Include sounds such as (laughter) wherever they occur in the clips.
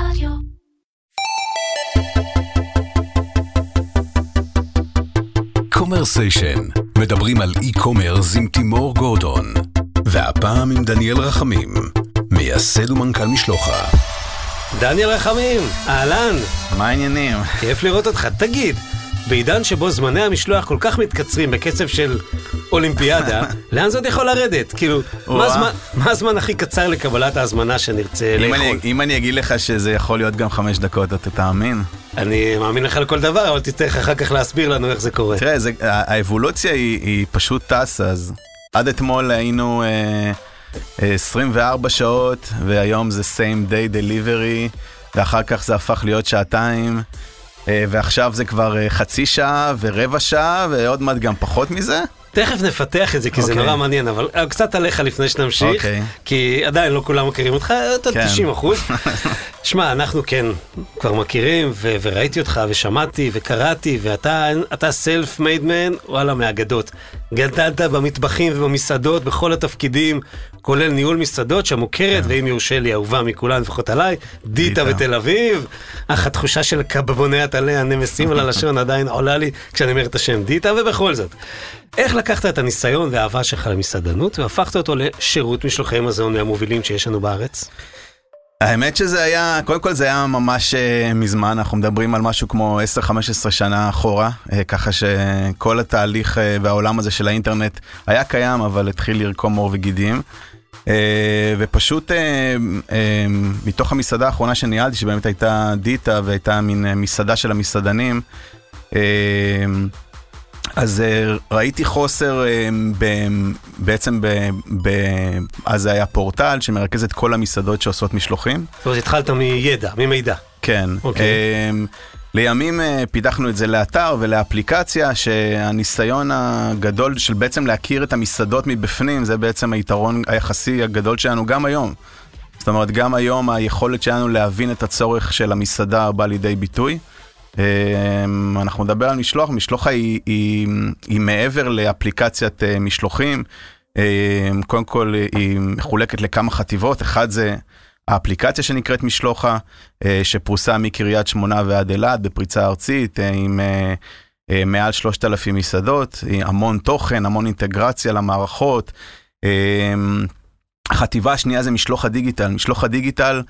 רדיו. קומרסיישן, מדברים על e-commerce עם תימור גורדון. והפעם עם דניאל רחמים, מייסד ומנכ"ל משלוחה. דניאל רחמים, אהלן, מה העניינים? כיף לראות אותך. תגיד, בעידן שבו זמני המשלוח כל כך מתקצרים בקצב של אולימפיאדה, (laughs) לאן זה עוד יכול לרדת? כאילו, מה. הזמן- מה הזמן הכי קצר לקבלת ההזמנה שנרצה לאכול? אני, אם אני אגיד לך שזה יכול להיות גם חמש דקות, אתה תאמין? אני מאמין לך לכל דבר, אבל תצטרך אחר כך להסביר לנו איך זה קורה. תראה, זה, האבולוציה היא, היא פשוט טסה, אז עד אתמול היינו אה, אה, 24 שעות, והיום זה same day delivery, ואחר כך זה הפך להיות שעתיים, אה, ועכשיו זה כבר אה, חצי שעה ורבע שעה, ועוד מעט גם פחות מזה. תכף נפתח את זה, כי זה אוקיי. נורא מעניין, אבל אה, קצת עליך לפני שנמשיך, אוקיי. כי עדיין לא כולם מכירים אותך, אתה כן. 90 אחוז. (laughs) שמע, אנחנו כן כבר מכירים, ו- וראיתי אותך, ושמעתי, וקראתי, ואתה אתה סלף מייד מן, וואלה, מאגדות. גדלת במטבחים ובמסעדות, בכל התפקידים, כולל ניהול מסעדות, שהמוכרת, ואם יורשה לי, אהובה מכולן, לפחות עליי, דיטה. בתל אביב. אך התחושה של קבבוני הטלה הנמסים על הלשון (laughs) עדיין עולה לי כשאני אומר את השם דיטה, ובכל זאת. איך לקחת את הניסיון והאהבה שלך למסעדנות והפכת אותו לשירות משלוחי מזון מהמובילים שיש לנו בארץ? האמת שזה היה, קודם כל זה היה ממש אה, מזמן, אנחנו מדברים על משהו כמו 10-15 שנה אחורה, אה, ככה שכל התהליך אה, והעולם הזה של האינטרנט היה קיים, אבל התחיל לרקום עור וגידים. ופשוט מתוך המסעדה האחרונה שניהלתי, שבאמת הייתה דיטה והייתה מין מסעדה של המסעדנים, אז אה, ראיתי חוסר אה, ב, בעצם, ב, ב, אז זה היה פורטל שמרכז את כל המסעדות שעושות משלוחים. זאת אומרת, התחלת מידע, ממידע. כן. אוקיי. אמ, לימים אה, פיתחנו את זה לאתר ולאפליקציה, שהניסיון הגדול של בעצם להכיר את המסעדות מבפנים, זה בעצם היתרון היחסי הגדול שלנו גם היום. זאת אומרת, גם היום היכולת שלנו להבין את הצורך של המסעדה בא לידי ביטוי. אמ, אנחנו נדבר על משלוח, משלוחה היא, היא, היא מעבר לאפליקציית אה, משלוחים. אמ, קודם כל היא מחולקת לכמה חטיבות, אחד זה האפליקציה שנקראת משלוחה, אה, שפרוסה מקריית שמונה ועד אילת בפריצה ארצית, אה, עם מעל 3,000 מסעדות, המון תוכן, המון אינטגרציה למערכות. אה, החטיבה השנייה זה משלוח הדיגיטל. משלוח הדיגיטל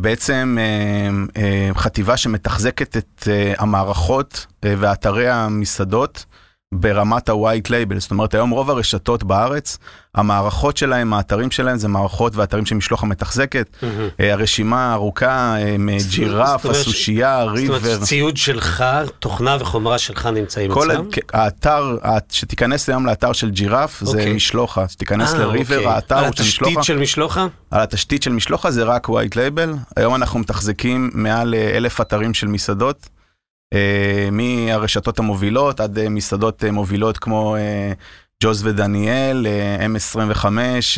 בעצם אה, אה, חטיבה שמתחזקת את אה, המערכות אה, ואתרי המסעדות ברמת ה-white label, זאת אומרת היום רוב הרשתות בארץ, המערכות שלהם, האתרים שלהם זה מערכות ואתרים שמשלוח המתחזקת, אה, הרשימה ארוכה, אה, מג'ירף, זאת אומרת ש- הסושייה, זאת אומרת, ריבר, ציוד שלך, תוכנה וחומרה שלך נמצאים אצלם? כ- האתר, שתיכנס היום לאתר של ג'ירף זה אוקיי. משלוחה, שתיכנס אה, לריבר, אוקיי. האתר על הוא של התשתית משלוחה. של משלוחה? על התשתית של משלוחה זה רק white label, היום אנחנו מתחזקים מעל אה, אלף אתרים של מסעדות, אה, מהרשתות המובילות עד אה, מסעדות אה, מובילות כמו אה, ג'וז ודניאל, אה, M25,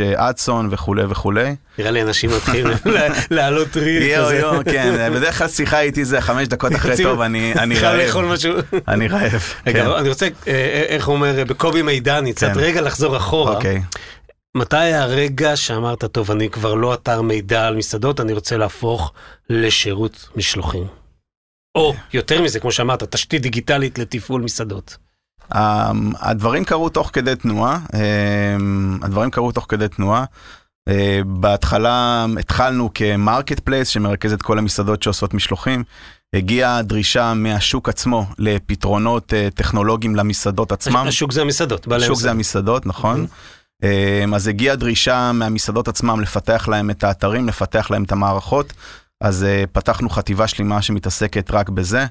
אה, אדסון וכולי וכולי. נראה לי אנשים מתחילים (laughs) ל- להעלות ריר יואו כזה. יואו, כן, (laughs) בדרך כלל שיחה איתי זה חמש דקות אחרי טוב, אני אני חייב לאכול רעב, משהו. אני רעב. כן. אני רוצה, אה, אה, איך הוא אומר, בקובי מידני, קצת כן. רגע לחזור אחורה. אוקיי. מתי הרגע שאמרת, טוב, אני כבר לא אתר מידע על מסעדות, אני רוצה להפוך לשירות משלוחים? או, יותר מזה, כמו שאמרת, תשתית דיגיטלית לתפעול מסעדות. אמ, הדברים קרו תוך כדי תנועה, אמ, הדברים קרו תוך כדי תנועה. אה, בהתחלה התחלנו כ marketplace שמרכז את כל המסעדות שעושות משלוחים. הגיעה דרישה מהשוק עצמו לפתרונות אה, טכנולוגיים למסעדות עצמם. השוק זה המסעדות, השוק זה המסעדות. נכון. אמ, אז הגיעה דרישה מהמסעדות עצמם לפתח להם את האתרים, לפתח להם את המערכות. אז אה, פתחנו חטיבה שלמה שמתעסקת רק בזה.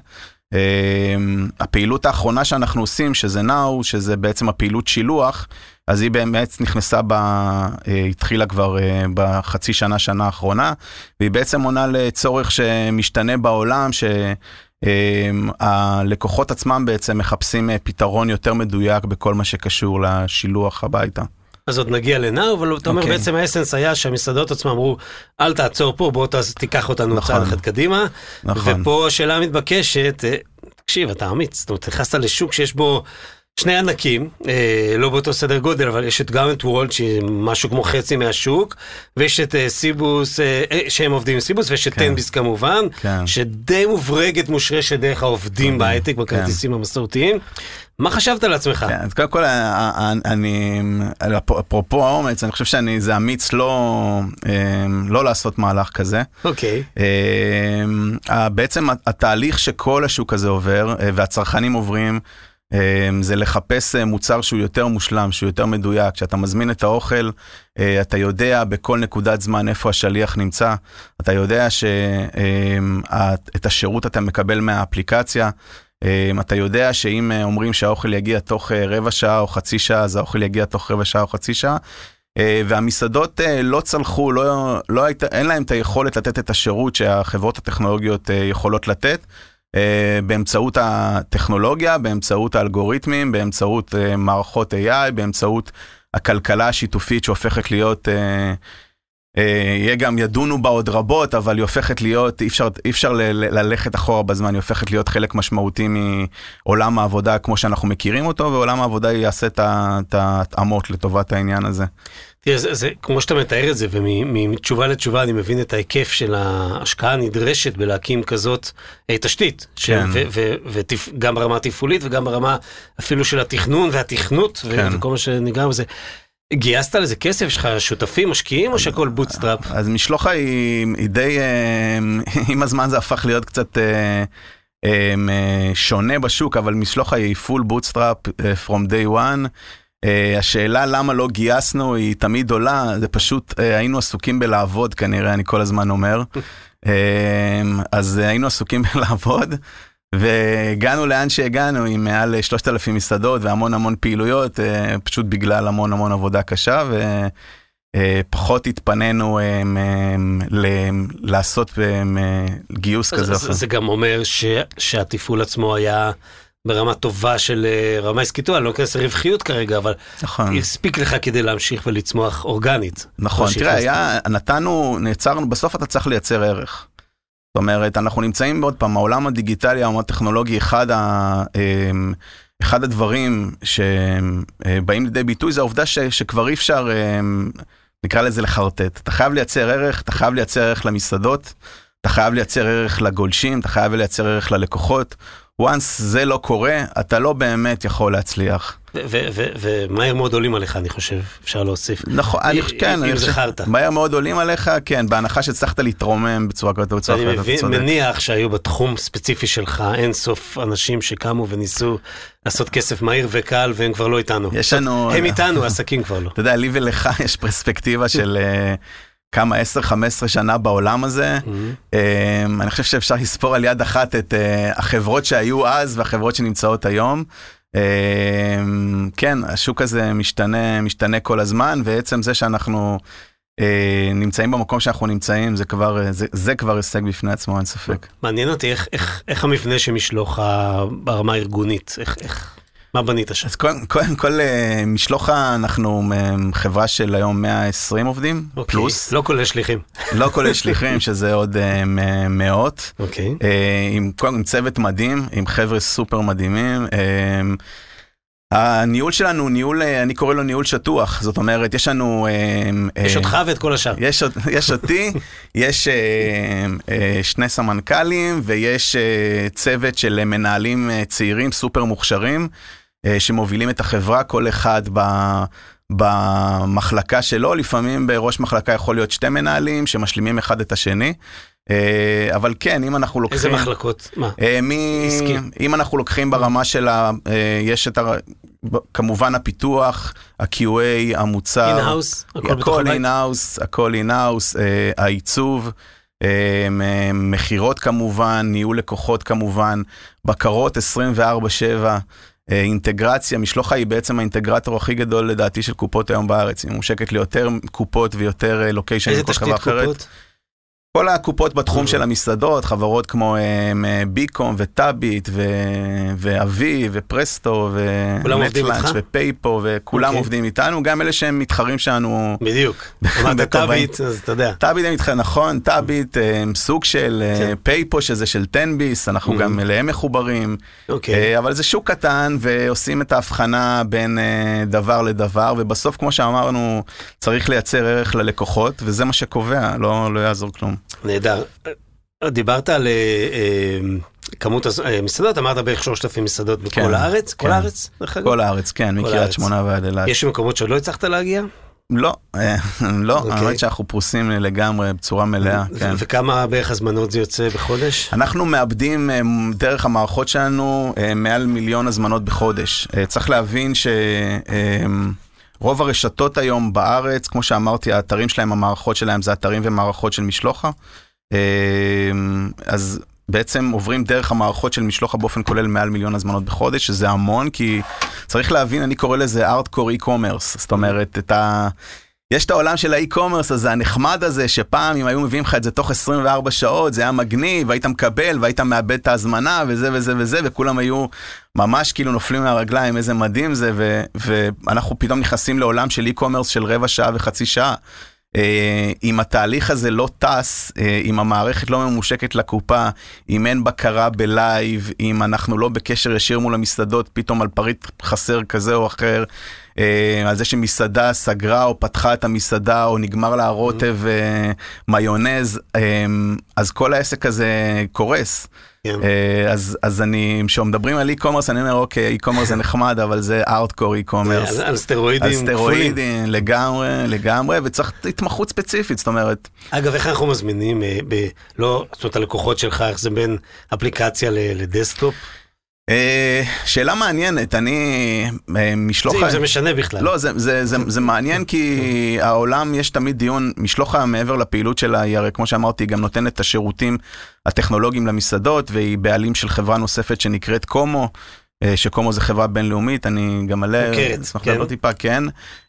אמ, הפעילות האחרונה שאנחנו עושים, שזה נאו, שזה בעצם הפעילות שילוח, אז היא באמת נכנסה, ב, אה, התחילה כבר אה, בחצי שנה, שנה האחרונה, והיא בעצם עונה לצורך שמשתנה בעולם, ש... הלקוחות עצמם בעצם מחפשים פתרון יותר מדויק בכל מה שקשור לשילוח הביתה. אז עוד נגיע לנאו, אבל אתה אומר אוקיי. בעצם האסנס היה שהמסעדות עצמם אמרו, אל תעצור פה, בוא תיקח אותנו נכון. צעד אחד קדימה. נכון. ופה השאלה המתבקשת, אה, תקשיב, אתה אמיץ, זאת אומרת, נכנסת לשוק שיש בו שני ענקים, אה, לא באותו סדר גודל, אבל יש את את וולט, שהיא משהו כמו חצי מהשוק, ויש את אה, סיבוס, אה, אה, שהם עובדים עם סיבוס, ויש את כן. תנביס כמובן, כן. שדי מוברגת מושרשת דרך העובדים בהייטק, בכרטיסים המסורתיים. מה חשבת על עצמך? כן, אז קודם כל, אה, אה, אני, אפרופו האומץ, אני חושב שאני, זה אמיץ לא, אה, לא לעשות מהלך כזה. אוקיי. אה, בעצם התהליך שכל השוק הזה עובר, והצרכנים עוברים, זה לחפש אה, מוצר שהוא יותר מושלם, שהוא יותר מדויק. כשאתה מזמין את האוכל, אה, אתה יודע בכל נקודת זמן איפה השליח נמצא, אתה יודע שאת השירות אתה מקבל מהאפליקציה. אה, אתה יודע שאם אה, אומרים שהאוכל יגיע תוך רבע שעה או חצי שעה, אז האוכל יגיע תוך רבע שעה או חצי שעה. והמסעדות לא צלחו, לא, לא היית, אין להם את היכולת לתת את השירות שהחברות הטכנולוגיות יכולות לתת. אה, באמצעות הטכנולוגיה, באמצעות האלגוריתמים, באמצעות אה, מערכות AI, באמצעות הכלכלה השיתופית שהופכת להיות, אה, יהיה גם ידונו בה עוד רבות, אבל היא הופכת להיות, אי אפשר, אי אפשר ללכת אחורה בזמן, היא הופכת להיות חלק משמעותי מעולם העבודה כמו שאנחנו מכירים אותו, ועולם העבודה יעשה את ההתאמות לטובת העניין הזה. תראה, זה, זה, כמו שאתה מתאר את זה, ומתשובה לתשובה אני מבין את ההיקף של ההשקעה הנדרשת בלהקים כזאת אה, תשתית. כן. וגם ברמה התפעולית וגם ברמה אפילו של התכנון והתכנות, כן. וכל מה שנגרם בזה. גייסת לזה כסף? יש לך שותפים, משקיעים, או שהכל bootstrap? אז משלוחה היא, היא די, אה, (laughs) עם הזמן זה הפך להיות קצת אה, שונה בשוק, אבל משלוחה היא full bootstrap from day one. אה, השאלה למה לא גייסנו היא תמיד עולה, זה פשוט אה, היינו עסוקים בלעבוד כנראה, אני כל הזמן אומר. (laughs) אה, אז אה, היינו עסוקים (laughs) בלעבוד. והגענו לאן שהגענו עם מעל 3,000 מסעדות והמון המון פעילויות, אה, פשוט בגלל המון המון עבודה קשה ופחות התפנינו אה, מ- ל- לעשות אה, גיוס כזה או זה. זה גם אומר ש, שהתפעול עצמו היה ברמה טובה של אה, רמה עסקית, אני לא אכנס לרווחיות כרגע, אבל נכון. הספיק לך כדי להמשיך ולצמוח אורגנית. נכון, תראה. היה, נתנו, נעצרנו, בסוף אתה צריך לייצר ערך. זאת אומרת, אנחנו נמצאים עוד פעם, העולם הדיגיטלי, העולם הטכנולוגי, אחד, ה, אמ, אחד הדברים שבאים לידי ביטוי זה העובדה ש, שכבר אי אפשר, אמ, נקרא לזה לחרטט. אתה חייב לייצר ערך, אתה חייב לייצר ערך למסעדות, אתה חייב לייצר ערך לגולשים, אתה חייב לייצר ערך ללקוחות. Once זה לא קורה, אתה לא באמת יכול להצליח. ומהר מאוד עולים עליך, אני חושב, אפשר להוסיף. נכון, אני חושב, כן, אם אני זכרת. מהר מאוד עולים עליך, כן, בהנחה שהצלחת להתרומם בצורה כזאת אני אתה צודק. מניח שהיו בתחום ספציפי שלך אין סוף אנשים שקמו וניסו לעשות כסף מהיר וקל והם כבר לא איתנו. יש לנו, הם איתנו, העסקים כבר לא. אתה יודע, לי ולך יש פרספקטיבה של אה, כמה, 10-15 שנה בעולם הזה. Mm-hmm. אני חושב שאפשר לספור על יד אחת את אה, החברות שהיו אז והחברות שנמצאות היום. אה, כן, השוק הזה משתנה, משתנה כל הזמן, ועצם זה שאנחנו אה, נמצאים במקום שאנחנו נמצאים, זה כבר, אה, זה, זה כבר הישג בפני עצמו, אין ספק. מעניין אותי איך, איך, איך המבנה שמשלוח ה- ברמה הארגונית, איך, איך, מה בנית שם? אז קודם קודם כל, אה, משלוחה, אנחנו חברה של היום 120 עובדים, אוקיי, פלוס, לא כולל שליחים. לא כולל שליחים, (laughs) שזה עוד אה, מאות. אוקיי. אה, עם, עם צוות מדהים, עם חבר'ה סופר מדהימים. הניהול שלנו הוא ניהול, אני קורא לו ניהול שטוח, זאת אומרת, יש לנו... יש אותך ואת כל השאר. יש, יש אותי, (laughs) יש שני סמנכ"לים ויש צוות של מנהלים צעירים סופר מוכשרים שמובילים את החברה, כל אחד ב... במחלקה שלו, לפעמים בראש מחלקה יכול להיות שתי מנהלים שמשלימים אחד את השני. אה, אבל כן, אם אנחנו לוקחים... איזה מחלקות? מה? אה, מ... עסקי. אם אנחנו לוקחים ברמה של ה... אה, יש את ה... כמובן הפיתוח, ה-QA, המוצר. In-house? הכל בתוך הכל אה, העיצוב, אה, מכירות כמובן, ניהול לקוחות כמובן, בקרות 24/7. אה, אינטגרציה, משלוחה היא בעצם האינטגרטור הכי גדול לדעתי של קופות היום בארץ, היא מושקת ליותר קופות ויותר אה, לוקיישנים מכל חברה תשתית אחרת. כל הקופות בתחום של המסעדות, חברות כמו אה, ביקום וטאביט ואבי ופרסטו ונטלאנץ'? ופייפו וכולם אוקיי. עובדים איתנו, גם אלה שהם מתחרים שלנו. בדיוק. (laughs) אמרת. טאביט, אז אתה יודע. טאביט הם איתך, נכון, טאביט הם סוג של אה, כן. פייפו שזה של 10 ביס, אנחנו Mhm. גם אליהם מחוברים, אוקיי. אה, אבל זה שוק קטן ועושים את ההבחנה בין אה, דבר לדבר, ובסוף כמו שאמרנו, צריך לייצר ערך ללקוחות, וזה מה שקובע, לא לא יעזור כלום. נהדר. דיברת על אה, אה, כמות הז- אה, אמרת בערך 3,000 מסעדות בכל כן, הארץ? כל כן. הארץ? דרך אגב? כל הארץ, כן, מקריית הארץ. שמונה ועד אילת. יש מקומות שעוד לא הצלחת להגיע? לא, (laughs) לא, אוקיי. האמת שאנחנו פרוסים לגמרי בצורה מלאה, כן. וכמה בערך הזמנות זה יוצא בחודש? אנחנו מאבדים דרך המערכות שלנו מעל מיליון הזמנות בחודש. צריך להבין שרוב הרשתות היום בארץ, כמו שאמרתי, האתרים שלהם, המערכות שלהם זה אתרים ומערכות של משלוחה. אה, אז בעצם עוברים דרך המערכות של משלוחה באופן כולל מעל מיליון הזמנות בחודש, שזה המון, כי צריך להבין, אני קורא לזה ארטקור e-commerce, זאת אומרת, את ה... יש את העולם של האי-קומרס הזה, הנחמד הזה, שפעם אם היו מביאים לך את זה תוך 24 שעות, זה היה מגניב, והיית מקבל, והיית מאבד את ההזמנה, וזה וזה וזה, וכולם היו ממש כאילו נופלים מהרגליים, איזה מדהים זה, ו- ואנחנו פתאום נכנסים לעולם של e-commerce של רבע שעה וחצי שעה. אה, אם התהליך הזה לא טס, אה, אם המערכת לא ממושקת לקופה, אם אין בקרה ב live, אם אנחנו לא בקשר ישיר מול המסעדות, פתאום על פריט חסר כזה או אחר, על זה שמסעדה סגרה או פתחה את המסעדה או נגמר לה הרוטב אה, מיונז, אה, אז כל העסק הזה קורס. כן. אה, אז, אז אני, כשמדברים על e-commerce, אני אומר, אוקיי, e-commerce זה נחמד, אבל זה ארטקור e-commerce. על- על סטרואידים על. סטרואידים, לגמרי, לגמרי, וצריך התמחות ספציפית, זאת אומרת, אגב, איך אנחנו מזמינים, אה, ב- לא, זאת אומרת, הלקוחות שלך, איך זה בין אפליקציה ל- לדסקטופ? אה, שאלה מעניינת, אני אה, משלוח... זה- משנה בכלל. לא, זה, זה, זה, זה מעניין כי העולם, יש תמיד דיון, משלוחה מעבר לפעילות שלה, היא הרי כמו שאמרתי, גם נותנת את השירותים הטכנולוגיים למסעדות, והיא בעלים של חברה נוספת שנקראת קומו. אה, שקומו זה חברה בינלאומית, אני גם עליה אשמח כן. לעלות טיפה, כן.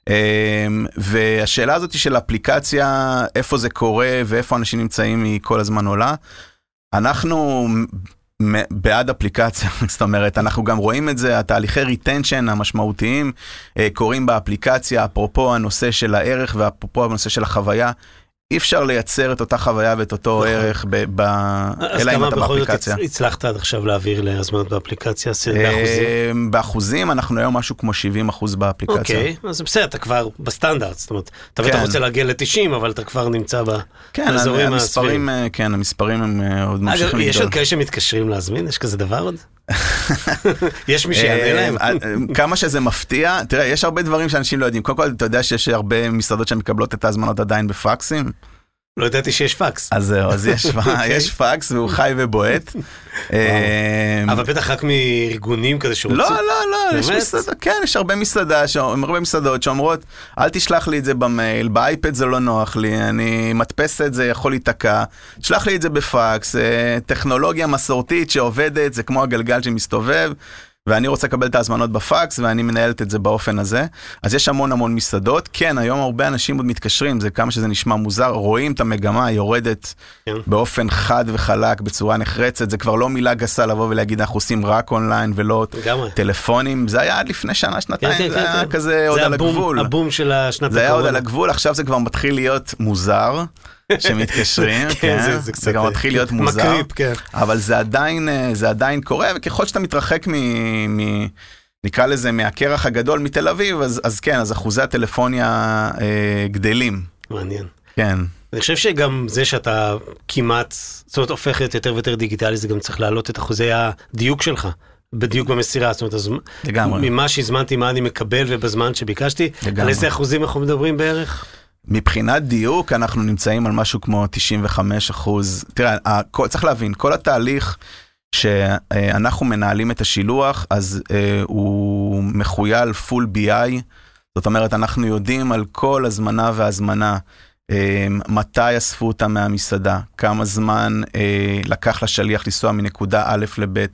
אה, והשאלה הזאת של אפליקציה, איפה זה קורה ואיפה אנשים נמצאים, היא כל הזמן עולה. אנחנו בעד אפליקציה, (laughs) זאת אומרת, אנחנו גם רואים את זה, התהליכי retention המשמעותיים אה, קורים באפליקציה, אפרופו הנושא של הערך ואפרופו הנושא של החוויה. אי אפשר לייצר את אותה חוויה ואת אותו נכון. ערך, ב- ב- אז אלא אם כמה אתה בכל זאת באפליקציה. הצ- הצלחת עד עכשיו להעביר להזמנות באפליקציה? עשית באחוזים? אה, באחוזים אנחנו היום משהו כמו 70 אחוז באפליקציה. אוקיי, אז בסדר, אתה כבר בסטנדרט, זאת אומרת, אתה בטח כן. רוצה להגיע ל-90, אבל אתה כבר נמצא כן, באזורים המספרים, אה, כן, המספרים הם אה, עוד אגב, ממשיכים יש לגדול. עוד כאלה שמתקשרים להזמין? יש כזה דבר עוד? (laughs) יש מי שיענה להם? אה, אה, כמה שזה מפתיע, תראה, יש הרבה דברים שאנשים לא יודעים. קודם כל, אתה יודע שיש הרבה מסעדות שמקבלות את ההזמנות עדיין בפקסים? לא ידעתי שיש פקס. אז זהו, אז יש, (laughs) אוקיי. יש פקס והוא חי ובועט. אה, אבל בטח רק מארגונים כזה שרוצים. לא, לא, לא, יש? מסעדה, כן, יש הרבה מסעדה, הרבה מסעדות שאומרות, אל תשלח לי את זה במייל, באייפד זה לא נוח לי, אני מדפסת, זה יכול להיתקע, תשלח לי את זה בפקס, אה, טכנולוגיה מסורתית שעובדת, זה כמו הגלגל שמסתובב. ואני רוצה לקבל את ההזמנות בפקס ואני מנהלת את זה באופן הזה. אז יש המון המון מסעדות. כן, היום הרבה אנשים עוד מתקשרים, זה כמה שזה נשמע מוזר, רואים את המגמה, יורדת כן. באופן חד וחלק, בצורה נחרצת. זה כבר לא מילה גסה לבוא ולהגיד אנחנו עושים רק אונליין ולא לגמרי. טלפונים. זה היה עד לפני שנה, שנתיים, כן, כן, זה כן, היה כן. כזה עוד זה על הבום- הגבול. הבום של השנת זה היה עוד על הקורונה. הגבול, עכשיו זה כבר מתחיל להיות מוזר, שמתקשרים, (laughs) כן, כן, זה- זה זה קצת, גם מתחיל להיות מוזר. מקריפ, כן. אבל זה עדיין, אה, זה עדיין קורה, וככל שאתה מתרחק מ... מ נקרא לזה מהקרח הגדול מתל אביב, אז, אז כן, אז אחוזי הטלפוניה אה, גדלים. מעניין. כן, אני חושב שגם זה שאתה כמעט, זאת אומרת, הופך להיות יותר ויותר דיגיטלי, זה גם צריך להעלות את אחוזי הדיוק שלך. בדיוק במסירה, זאת אומרת, אז לגמרי. ממה שהזמנתי, מה אני מקבל ובזמן שביקשתי, לגמרי. על איזה אחוזים אנחנו מדברים בערך? מבחינת דיוק אנחנו נמצאים על משהו כמו 95 אחוז. תראה, הכל- צריך להבין, כל התהליך שאנחנו מנהלים את השילוח, אז אה, הוא מחוייל פול BI, זאת אומרת, אנחנו יודעים על כל הזמנה והזמנה. אה, מתי אספו אותה מהמסעדה, כמה זמן אה, לקח לשליח לנסוע מנקודה א' לב',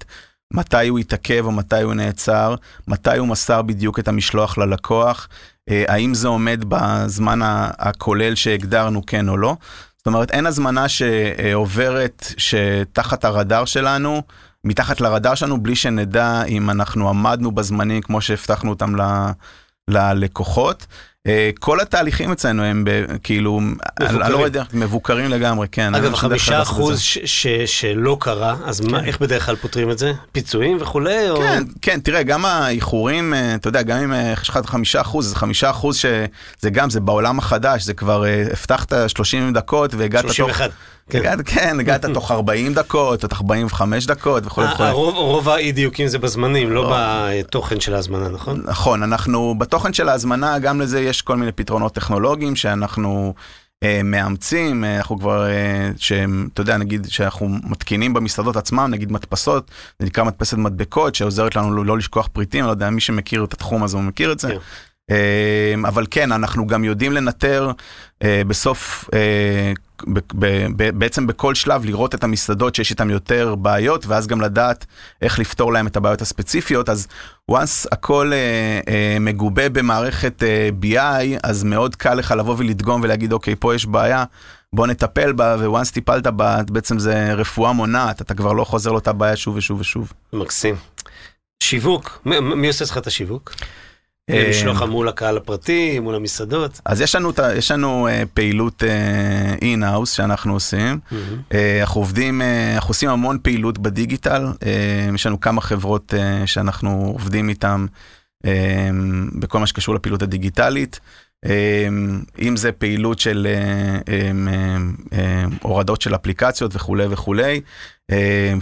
מתי הוא התעכב או מתי הוא נעצר, מתי הוא מסר בדיוק את המשלוח ללקוח, אה, האם זה עומד בזמן הכולל שהגדרנו כן או לא. זאת אומרת, אין הזמנה שעוברת שתחת הרדאר שלנו, מתחת לרדאר שלנו, בלי שנדע אם אנחנו עמדנו בזמנים כמו שהבטחנו אותם ל... ללקוחות. אה, כל התהליכים אצלנו הם כאילו, אני לא יודע, מבוקרים לגמרי, כן. אגב, חמישה אחוז שלא קרה, אז מה, כן. איך בדרך כלל פותרים את זה? פיצויים וכולי? כן, כן, תראה, גם האיחורים, אה, אתה יודע, גם אם אה, יש לך חמישה אחוז, זה חמישה אחוז שזה גם, זה בעולם החדש, זה כבר, הבטחת 30 דקות והגעת תוך... 31. כן, כן, הגעת תוך 40 דקות, תוך 45 דקות וכולי וכולי. רוב האי דיוקים זה בזמנים, לא בתוכן של ההזמנה, נכון? נכון, אנחנו, בתוכן של ההזמנה, גם לזה יש כל מיני פתרונות טכנולוגיים שאנחנו... אה, מאמצים, אה, אנחנו כבר, אה, שהם, אתה יודע, נגיד שאנחנו מתקינים במסעדות עצמם, נגיד מדפסות, זה נקרא מדפסת מדבקות, שעוזרת לנו לא, לא לשכוח פריטים, לא יודע, מי שמכיר את התחום הזה הוא מכיר את זה. כן. אבל כן, אנחנו גם יודעים לנטר בסוף בעצם בכל שלב לראות את המסעדות שיש איתן יותר בעיות, ואז גם לדעת איך לפתור להם את הבעיות הספציפיות. אז once הכל אה, אה, מגובה במערכת אה, BI, אז מאוד קל לך לבוא ולדגום ולהגיד, אוקיי, פה יש בעיה. בוא נטפל בה, וואנס טיפלת בה, בעצם זה רפואה מונעת, אתה כבר לא חוזר לאותה בעיה שוב ושוב ושוב. מקסים. שיווק, מי, מי עושה לך את השיווק? לשלוח מול הקהל הפרטי, מול המסעדות. אז יש לנו, יש לנו uh, פעילות in-house שאנחנו עושים. Uh, אנחנו עובדים, אנחנו עושים המון פעילות בדיגיטל. יש לנו כמה חברות שאנחנו עובדים איתן בכל מה שקשור לפעילות הדיגיטלית. אם זה פעילות של הורדות של אפליקציות וכולי וכולי,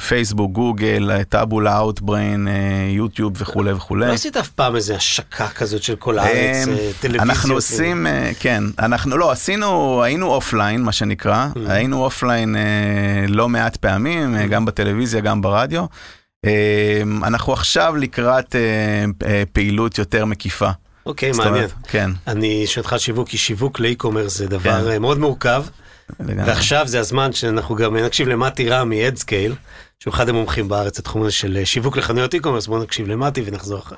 פייסבוק, גוגל, טאבולה, אאוטבריין, יוטיוב וכולי וכולי. לא עשית אף פעם איזה השקה כזאת של כל הארץ, טלוויזיות? אנחנו עושים, כן, אנחנו לא, עשינו, היינו offline, מה שנקרא, היינו offline לא מעט פעמים, גם בטלוויזיה, גם ברדיו. אנחנו עכשיו לקראת פעילות יותר מקיפה. אוקיי, מעניין. כן. אני שואל אותך שיווק, כי שיווק ל e-commerce זה דבר כן. מאוד מורכב. ועכשיו זה הזמן שאנחנו גם נקשיב למתי רם מ-Adscale, שהוא אחד המומחים בארץ לתחום הזה של שיווק לחנויות e-commerce, בואו נקשיב למתי ונחזור אחר.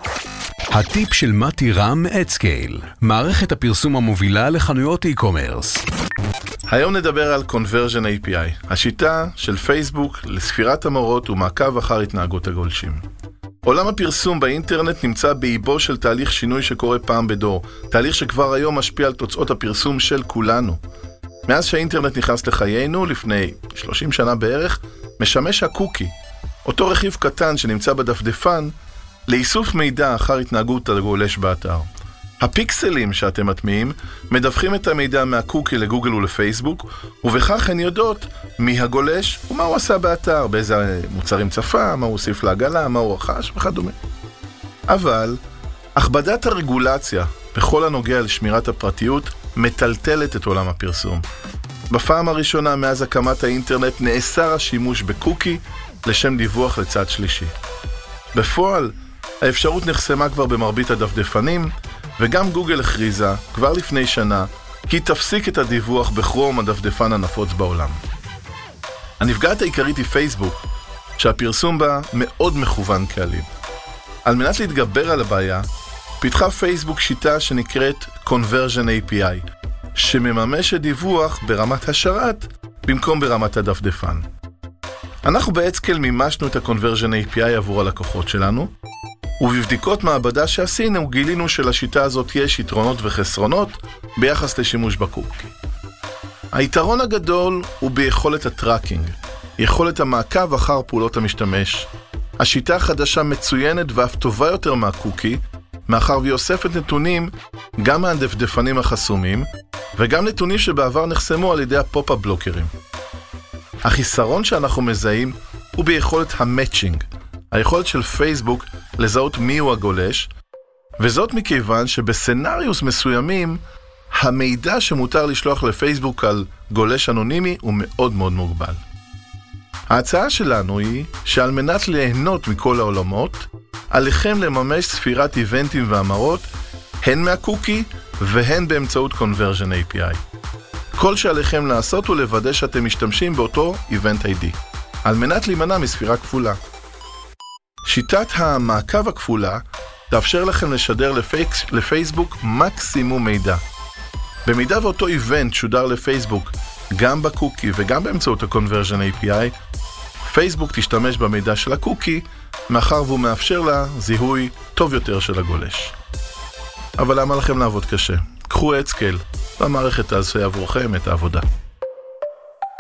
הטיפ של מתי רם מ Adscale, מערכת הפרסום המובילה לחנויות e-commerce. היום נדבר על Conversion API, השיטה של פייסבוק לספירת המרות ומעקב אחר התנהגות הגולשים. עולם הפרסום באינטרנט נמצא באיבו של תהליך שינוי שקורה פעם בדור, תהליך שכבר היום משפיע על תוצאות הפרסום של כולנו. מאז שהאינטרנט נכנס לחיינו, לפני 30 שנה בערך, משמש הקוקי, אותו רכיב קטן שנמצא בדפדפן, לאיסוף מידע אחר התנהגות הגולש באתר. הפיקסלים שאתם מטמיעים מדווחים את המידע מהקוקי לגוגל ולפייסבוק, ובכך הן יודעות מי הגולש ומה הוא עשה באתר, באיזה מוצרים צפה, מה הוא הוסיף לעגלה, מה הוא רכש וכדומה. אבל הכבדת הרגולציה בכל הנוגע לשמירת הפרטיות מטלטלת את עולם הפרסום. בפעם הראשונה מאז הקמת האינטרנט נאסר השימוש בקוקי לשם דיווח לצד שלישי. בפועל, האפשרות נחסמה כבר במרבית הדפדפנים, וגם גוגל הכריזה, כבר לפני שנה, כי תפסיק את הדיווח בכרום הדפדפן הנפוץ בעולם. הנפגעת העיקרית היא פייסבוק, שהפרסום בה מאוד מכוון קהלים. על מנת להתגבר על הבעיה, פיתחה פייסבוק שיטה שנקראת Conversion API, שמממשת דיווח ברמת השרת במקום ברמת הדפדפן. אנחנו באצקל מימשנו את ה-Conversion API עבור הלקוחות שלנו, ובבדיקות מעבדה שעשינו גילינו שלשיטה הזאת יש יתרונות וחסרונות ביחס לשימוש בקוקי. היתרון הגדול הוא ביכולת הטראקינג, יכולת המעקב אחר פעולות המשתמש. השיטה החדשה מצוינת ואף טובה יותר מהקוקי, מאחר והיא אוספת נתונים גם מהדפדפנים החסומים, וגם נתונים שבעבר נחסמו על ידי ה pop-up בלוקרים. החיסרון שאנחנו מזהים הוא ביכולת ה matching, היכולת של פייסבוק לזהות מיהו הגולש, וזאת מכיוון שב scenarios מסוימים, המידע שמותר לשלוח לפייסבוק על גולש אנונימי הוא מאוד מאוד מוגבל. ההצעה שלנו היא שעל מנת ליהנות מכל העולמות, עליכם לממש ספירת איבנטים והמרות, הן מהקוקי והן באמצעות Conversion API. כל שעליכם לעשות הוא לוודא שאתם משתמשים באותו Event ID, על מנת להימנע מספירה כפולה. שיטת המעקב הכפולה תאפשר לכם לשדר לפייס, לפייסבוק מקסימום מידע. במידה ואותו event שודר לפייסבוק גם בקוקי וגם באמצעות ה-Conversion API, פייסבוק תשתמש במידע של הקוקי, מאחר והוא מאפשר לה זיהוי טוב יותר של הגולש. אבל למה לכם לעבוד קשה? קחו AdScale, והמערכת תעשה עבורכם את העבודה.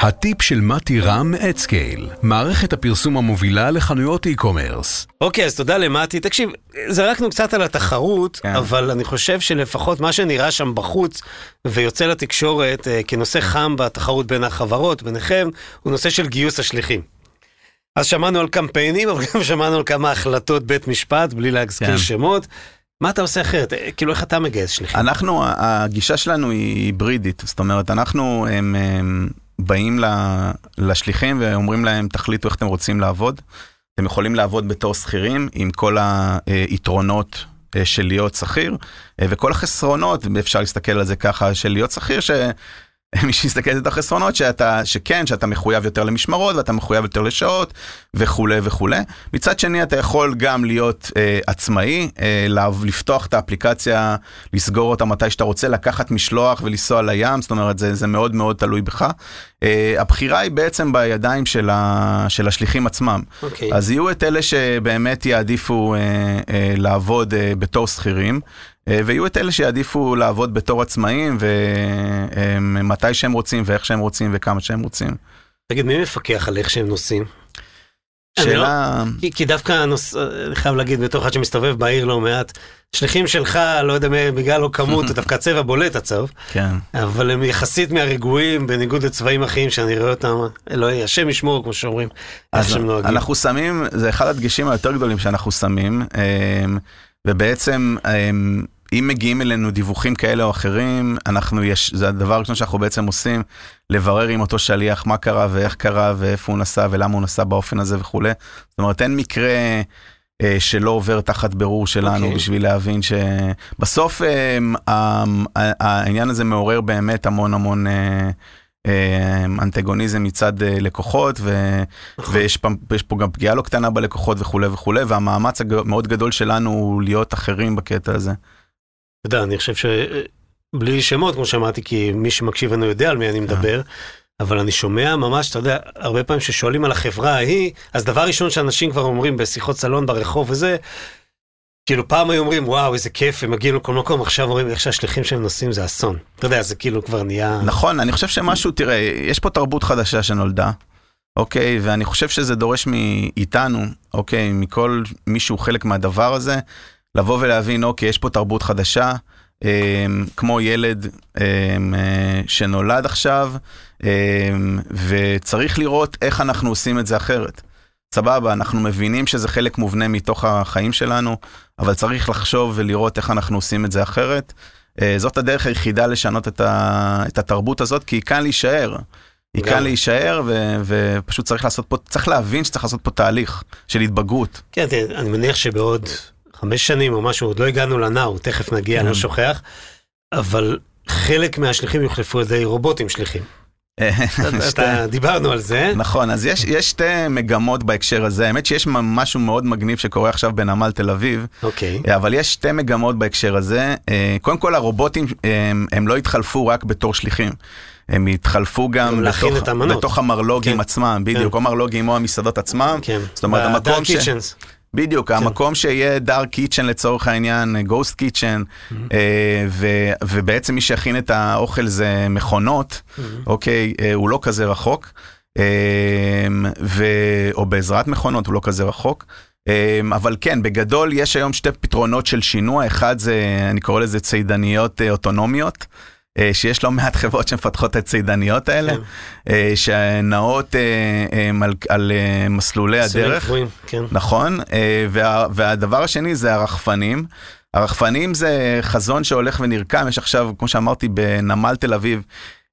הטיפ של מתי רם מ AdScale, מערכת הפרסום המובילה לחנויות e-commerce. אוקיי, אז תודה למתי. תקשיב, זרקנו קצת על התחרות, כן. אבל אני חושב שלפחות מה שנראה שם בחוץ ויוצא לתקשורת אה, כנושא חם בתחרות בין החברות, ביניכם, הוא נושא של גיוס השליחים. אז שמענו על קמפיינים, אבל גם שמענו על כמה החלטות בית משפט, בלי להזכיר כן. שמות. מה אתה עושה אחרת? אה, כאילו, איך אתה מגייס שליחים? אנחנו, הגישה שלנו היא היברידית, זאת אומרת, אנחנו הם, הם, באים לשליחים ואומרים להם, תחליטו איך אתם רוצים לעבוד. אתם יכולים לעבוד בתור שכירים עם כל היתרונות אה, של להיות שכיר, אה, וכל החסרונות, אפשר להסתכל על זה ככה, של להיות שכיר, ש... (laughs) מי שיסתכל על החסרונות שאתה, שכן, שאתה מחויב יותר למשמרות ואתה מחויב יותר לשעות וכולי וכולי. מצד שני אתה יכול גם להיות אה, עצמאי, אה, לפתוח את האפליקציה, לסגור אותה מתי שאתה רוצה, לקחת משלוח ולנסוע לים, זאת אומרת זה, זה מאוד מאוד תלוי בך. אה, הבחירה היא בעצם בידיים של, ה, של השליחים עצמם. אוקיי. אז יהיו את אלה שבאמת יעדיפו אה, אה, לעבוד אה, בתור שכירים. אה, ויהיו את אלה שיעדיפו לעבוד בתור עצמאים ומתי שהם רוצים ואיך שהם רוצים וכמה שהם רוצים. תגיד, מי מפקח על איך שהם נוסעים? אני לא- שאלה, כי, כי דווקא הנוס... אני חייב להגיד, בתור אחד שמסתובב בעיר לא מעט, שליחים שלך, לא יודע, בגלל לא כמות, (laughs) דווקא הצבע בולט הצהוב, כן. אבל הם יחסית מהרגועים, בניגוד לצבעים אחרים שאני רואה אותם, אלוהי, השם ישמור, כמו שאומרים, איך שהם נוהגים. אנחנו שמים, זה אחד הדגשים היותר גדולים שאנחנו שמים, אמ, ובעצם אמ, אם מגיעים אלינו דיווחים כאלה או אחרים, אנחנו יש, זה הדבר הראשון שאנחנו בעצם עושים, לברר עם אותו שליח מה קרה ואיך קרה ואיפה הוא נסע ולמה הוא נסע באופן הזה וכולי. זאת אומרת, אין מקרה אה, שלא עובר תחת בירור שלנו אוקיי. בשביל להבין שבסוף אמ, ה- ה- העניין הזה מעורר באמת המון המון... אה, אה, אנטגוניזם מצד אה, לקוחות ו... נכון. ויש פה, פה גם פגיעה לא קטנה בלקוחות וכולי וכולי, והמאמץ המאוד גדול שלנו הוא להיות אחרים בקטע הזה. אתה יודע, אני חושב ש... בלי שמות, כמו שאמרתי, כי מי שמקשיב לנו יודע על מי אני מדבר, אבל אני שומע ממש, אתה יודע, הרבה פעמים ששואלים על החברה ההיא, אז דבר ראשון שאנשים כבר אומרים בשיחות סלון ברחוב וזה, כאילו פעם היו אומרים, וואו, איזה כיף, הם מגיעים לכל מקום, עכשיו אומרים, איך שהשליחים שהם נוסעים זה אסון. אתה יודע, זה כאילו כבר נהיה... נכון, אני חושב שמשהו, תראה, יש פה תרבות חדשה שנולדה, אוקיי, ואני חושב שזה דורש מאיתנו, אוקיי, מכל מי שהוא חלק מהדבר הזה, לבוא ולהבין, אוקיי, יש פה תרבות חדשה, אה, כמו ילד אה, אה, שנולד עכשיו, אה, וצריך לראות איך אנחנו עושים את זה אחרת. סבבה, אנחנו מבינים שזה חלק מובנה מתוך החיים שלנו, אבל צריך לחשוב ולראות איך אנחנו עושים את זה אחרת. אה, זאת הדרך היחידה לשנות את, ה, את התרבות הזאת, כי היא כאן להישאר. היא. כאן להישאר, ו, ופשוט צריך לעשות פה, צריך להבין שצריך לעשות פה תהליך של התבגרות. כן, תראה, אני מניח שבעוד חמש שנים או משהו, עוד לא הגענו לנאו, תכף נגיע, אני לא כן. שוכח, אבל חלק מהשליחים יוחלפו על ידי רובוטים שליחים. אתה- דיברנו על זה. נכון, אז יש, יש שתי מגמות בהקשר הזה, האמת שיש משהו מאוד מגניב שקורה עכשיו בנמל תל אביב, אוקיי. אבל יש שתי מגמות בהקשר הזה. אה, קודם כל הרובוטים הם, הם לא התחלפו רק בתור שליחים. הם התחלפו גם. בתוך המרלוגים כן. עצמם, בדיוק, כן. או מרלוגים או המסעדות עצמם. כן. זאת אומרת, המקום ש... ש... בדיוק, המקום שיהיה דארק קיצ'ן לצורך העניין, גוסט קיצ'ן, ובעצם מי שיכין את האוכל זה מכונות, אוקיי, אה, הוא לא כזה רחוק, אה, ו- או בעזרת מכונות, הוא לא כזה רחוק. אה, אבל כן, בגדול יש היום שתי פתרונות של שינוע, אחד זה, אני קורא לזה צידניות אה, אוטונומיות. אה, שיש לא מעט חברות שמפתחות את הצידניות האלה, כן. אה, שנעות אה, על, על מסלולי הדרך. קבועים, כן. נכון, וה, והדבר השני זה הרחפנים. הרחפנים זה חזון שהולך ונרקם, יש עכשיו, כמו שאמרתי, בנמל תל אביב,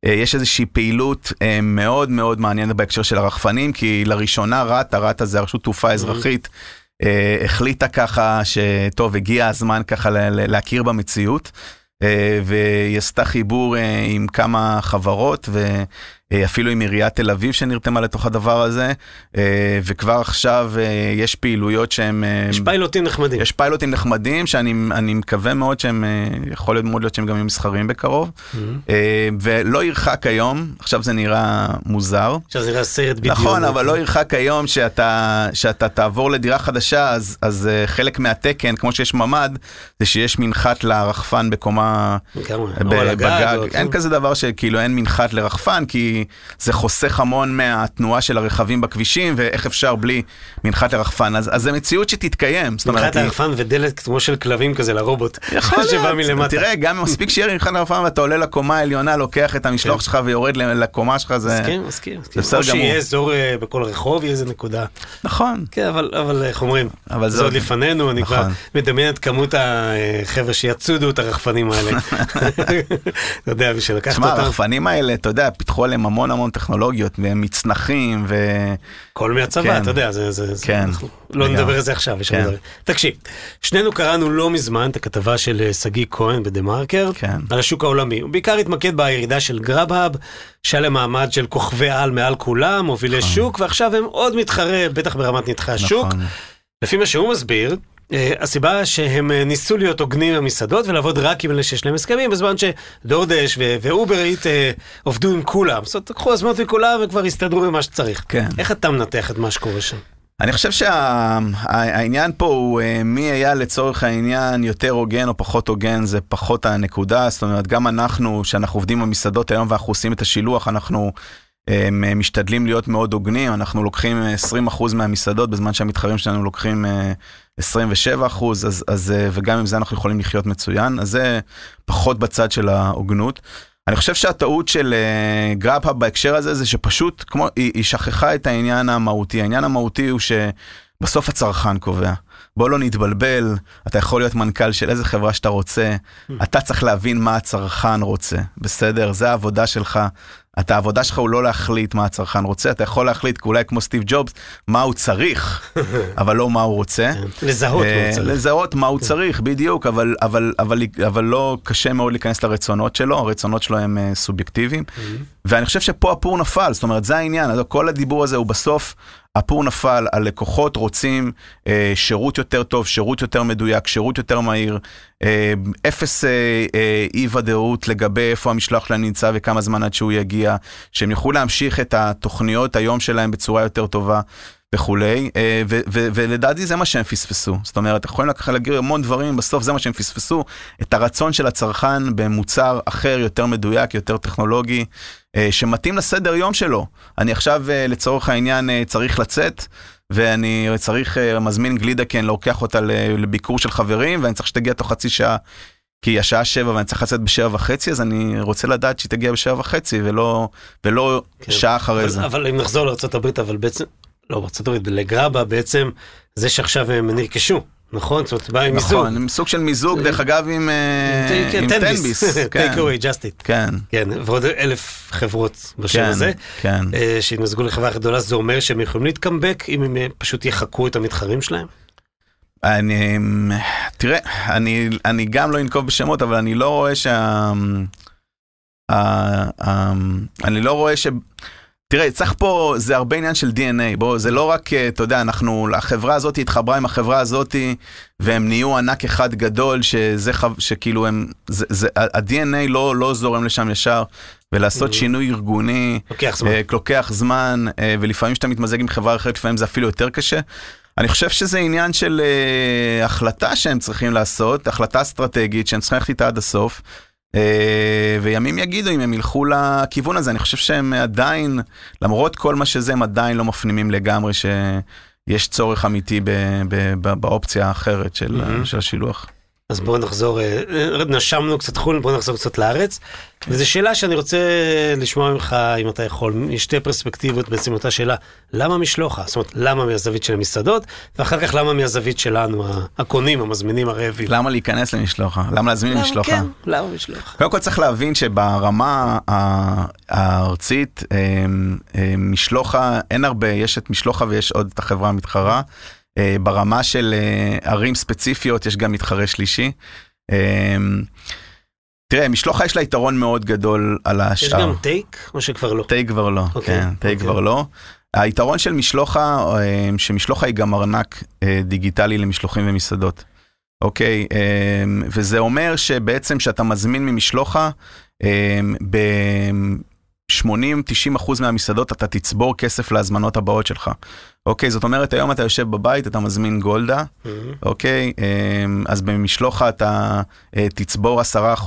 יש איזושהי פעילות מאוד מאוד מעניינת בהקשר של הרחפנים, כי לראשונה רת"א, רת"א זה הרשות תעופה אזרחית, אה, החליטה ככה שטוב, הגיע הזמן ככה להכיר במציאות. אה, והיא עשתה חיבור אה, עם כמה חברות אה, אפילו עם עיריית תל אביב שנרתמה לתוך הדבר הזה, אה, וכבר עכשיו אה, יש פעילויות שהם... אה, יש פיילוטים נחמדים. יש פיילוטים נחמדים שאני אני מקווה מאוד שהם, אה, יכול להיות מאוד להיות שהם גם יהיו מסחריים בקרוב, אה, ולא ירחק היום, עכשיו זה נראה מוזר. עכשיו זה נראה סרט בדיוק. נכון, אבל לא ירחק היום שאתה, שאתה תעבור לדירה חדשה, אז, אז חלק מהתקן, כמו שיש ממ"ד, זה שיש מנחת לרחפן בקומה. ב- בגג. אין כזה דבר שכאילו אין מנחת לרחפן, כי זה חוסך המון מהתנועה של הרכבים בכבישים, ואיך אפשר בלי מנחת לרחפן. אז, אז זה מציאות שתתקיים. מנחת לרחפן ודלת כמו של כלבים כזה לרובוט. יכול להיות. תראה, גם מספיק שיהיה מנחת לרחפן ואתה עולה לקומה העליונה, לוקח את המשלוח כן. שלך ויורד לקומה שלך, זה... מסכים, מסכים. מסכים. בסדר או שיהיה גמור. אזור אה, בכל רחוב, יהיה איזה נקודה. נכון. כן, אבל, אבל איך אומרים, זה זה עוד לפנינו, אני כבר נכון. מדמיין את כמות החבר'ה שיצודו את הרחפנים האלה. (laughs) אתה יודע, בשביל לקחת אותם, הרחפנים האלה, אתה יודע, פיתחו עליהם המון המון טכנולוגיות, והם מצנחים, ו... כל מהצבא, כן. אתה יודע, זה, זה, זה, כן, אנחנו לא. נדבר על זה עכשיו, יש כן. דברים. תקשיב, שנינו קראנו לא מזמן את הכתבה של אה, שגיא כהן בדה מרקר, כן. על השוק העולמי. הוא בעיקר התמקד בירידה של גראב-האב, שהיה להם מעמד של כוכבי על מעל כולם, מובילי שוק, ועכשיו הם עוד מתחרה, בטח ברמת נתחי השוק. נכון. לפי מה שהוא מסביר, הסיבה שהם אה, ניסו להיות הוגנים במסעדות ולעבוד רק עם אלה שיש להם הסכמים, בזמן שדורדש ואובר איט אה, עובדו עם כולם. זאת אומרת, לקחו הזמנות מכולם וכבר הסתדרו עם מה שצריך. כן. איך אתה מנתח את מה שקורה שם? אני חושב שהעניין פה הוא אה, מי היה לצורך העניין יותר הוגן או פחות הוגן, זה פחות הנקודה. זאת אומרת, גם אנחנו, שאנחנו עובדים במסעדות היום ואנחנו עושים את השילוח, אנחנו אה, משתדלים להיות מאוד הוגנים, אנחנו לוקחים אה, 20% מהמסעדות, בזמן שהמתחרים שלנו לוקחים אה, 27%, אז, אז, אה, וגם עם זה אנחנו יכולים לחיות מצוין, אז זה פחות בצד של ההוגנות. אני חושב שהטעות של uh, גראפ בהקשר הזה זה שפשוט כמו היא, היא שכחה את העניין המהותי העניין המהותי הוא שבסוף הצרכן קובע. בוא לא נתבלבל אתה יכול להיות מנכ"ל של איזה חברה שאתה רוצה אתה צריך להבין מה הצרכן רוצה בסדר זה העבודה שלך. אתה העבודה שלך הוא לא להחליט מה הצרכן רוצה אתה יכול להחליט אולי כמו סטיב ג'ובס מה הוא צריך (laughs) אבל לא מה הוא רוצה. לזהות מה אה, הוא צריך. לזהות מה הוא צריך, בדיוק, אבל, אבל, אבל, אבל לא קשה מאוד להיכנס לרצונות שלו, הרצונות שלו הם אה, סובייקטיביים. ואני חושב שפה הפור נפל, זאת אומרת, זה העניין, כל הדיבור הזה הוא בסוף, הפור נפל, הלקוחות רוצים אה, שירות יותר טוב, שירות יותר מדויק, שירות יותר מהיר, אה, אפס אה, אה, אי ודאות לגבי איפה המשלוח שלהם נמצא וכמה זמן עד שהוא יגיע, שהם יוכלו להמשיך את התוכניות היום שלהם בצורה יותר טובה. וכולי, אה, ולדעתי זה מה שהם פספסו. זאת אומרת, יכולים לקחת להגיד המון דברים, בסוף זה מה שהם פספסו, את הרצון של הצרכן במוצר אחר, יותר מדויק, יותר טכנולוגי, אה, שמתאים לסדר יום שלו. אני עכשיו אה, לצורך העניין צריך לצאת. ואני צריך, מזמין גלידה כי אני לוקח אותה לביקור של חברים ואני צריך שתגיע תוך חצי שעה כי השעה שבע ואני צריך לצאת בשבע וחצי אז אני רוצה לדעת שהיא תגיע בשבע וחצי ולא, ולא כן. שעה אחרי אבל, זה. אבל אם נחזור לארה"ב, אבל בעצם, לא בארה"ב, לגראבה בעצם, זה שעכשיו הם נרכשו, נכון? זאת אומרת, בא עם מיזוג. נכון, עם סוג של מיזוג, דרך אגב עם אה, כן. טייק (laughs) כן, אווי, ג'אסט איט. כן, כן, ועוד אלף חברות בשם כן, הזה. כן. אה, שיתמזגו לחברה גדולה, זה אומר שהם יכולים להתקמבק אם הם אה, פשוט יחקו את המתחרים שלהם? אני, תראה, אני, אני גם לא אנקוב בשמות, אבל אני לא רואה שה... אני לא רואה ש... תראה, צריך פה, זה הרבה עניין של DNA, בוא, זה לא רק, אה, אתה יודע, אנחנו, החברה הזאת התחברה עם החברה הזאת, והם נהיו ענק אחד גדול, שזה, שכאילו הם, זה, זה, ה-DNA לא, לא זורם לשם ישר, ולעשות שינוי ארגוני, לוקח זמן. אה, לוקח זמן, אה, ולפעמים כשאתה מתמזג עם חברה אחרת, לפעמים זה אפילו יותר קשה. אני חושב שזה עניין של החלטה שהם צריכים לעשות, החלטה אסטרטגית שהם צריכים ללכת איתה עד הסוף. אה, וימים יגידו אם הם ילכו לכיוון הזה, אני חושב שהם עדיין, למרות כל מה שזה, הם עדיין לא מפנימים לגמרי שיש צורך אמיתי באופציה האחרת של, מהמם. של השילוח. אז בואו נחזור, אה, אה, נשמנו קצת חו"ל, בואו נחזור קצת לארץ. וזו שאלה שאני רוצה לשמוע ממך, אם אתה יכול, משתי פרספקטיבות, בעצם אותה שאלה, למה משלוחה? זאת אומרת, למה מהזווית של המסעדות, ואחר כך למה מהזווית שלנו, הקונים, המזמינים, הרעבים. למה להיכנס למשלוחה? למה להזמין למה, משלוחה? כן, למה משלוחה? קודם כל צריך להבין שברמה הארצית, אמ, אמ, משלוחה, אין הרבה, יש את משלוחה ויש עוד את החברה המתחרה. אה, ברמה של אה, ערים ספציפיות יש גם מתחרה שלישי. אמ, תראה, משלוחה יש לה יתרון מאוד גדול על יש השאר. גם טייק, או שכבר לא? טייק כבר לא, אוקיי, כן, טייק אוקיי. כבר לא. היתרון של משלוחה, אה, שמשלוחה היא גם ארנק אה, דיגיטלי למשלוחים ומסעדות. אוקיי, אה, וזה אומר שבעצם כשאתה מזמין ממשלוחה, אה, ב-80-90% מהמסעדות אתה תצבור כסף להזמנות הבאות שלך. אוקיי, זאת אומרת, היום אתה יושב בבית, אתה מזמין גולדה, Mhm. אוקיי, אה, אז במשלוחה אתה אה, תצבור 10%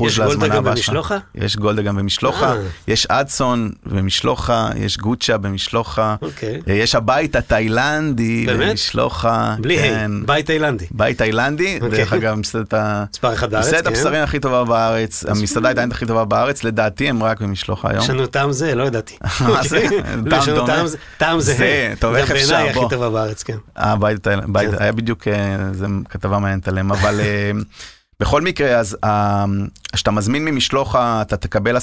יש להזמנה גולדה גם הבאה שלך. במשלוחה? יש גולדה גם במשלוחה, אה. יש אדסון במשלוחה, יש גוצ'ה במשלוחה, אוקיי. אה, יש הבית התאילנדי? במשלוחה, בלי כן. היי, בית תאילנדי. בית תאילנדי, אוקיי. דרך אגב, מסעדת ה- מספר אחד בארץ, מסעדת כן. הבשרים הכי טובה בארץ, המסעדה התאילנדית הכי טובה בארץ, לדעתי הם רק במשלוחה היום. יש לנו טעם זה, לא ידעתי. (laughs) מה זה? אוקיי. טעם יש דומה? טעם זה- זה, טוב, איך גם אפשר, הכי. טובה בארץ, כן. הבית התאילנדי, בית- כן. היה בדיוק, אה, זה כתבה מעניינת עליהם, אבל אה, בכל מקרה, אז אה, כשאתה מזמין ממשלוחה, אתה תקבל 10%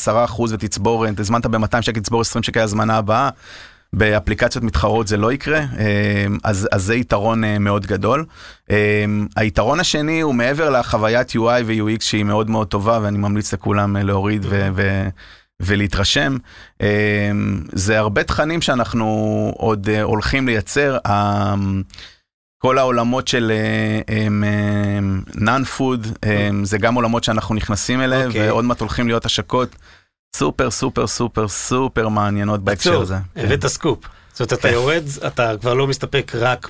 ותצבור, אה, הזמנת ב-200 שקל, תצבור 20 שקל הזמנה הבאה. באפליקציות מתחרות זה לא יקרה, אה, אז, אז זה יתרון אה, מאוד גדול. אה, היתרון השני הוא מעבר לחוויית UI ו-UX שהיא מאוד מאוד טובה ואני ממליץ לכולם אה, להוריד ו- ו- ולהתרשם. אה, זה הרבה תכנים שאנחנו עוד אה, הולכים לייצר. אה, כל העולמות של non-food זה גם עולמות שאנחנו נכנסים אליהם אוקיי. ועוד מעט הולכים להיות השקות סופר סופר סופר סופר מעניינות בהקשר הזה. כן. הבאת סקופ. זאת אומרת, אתה יורד, אתה כבר לא מסתפק רק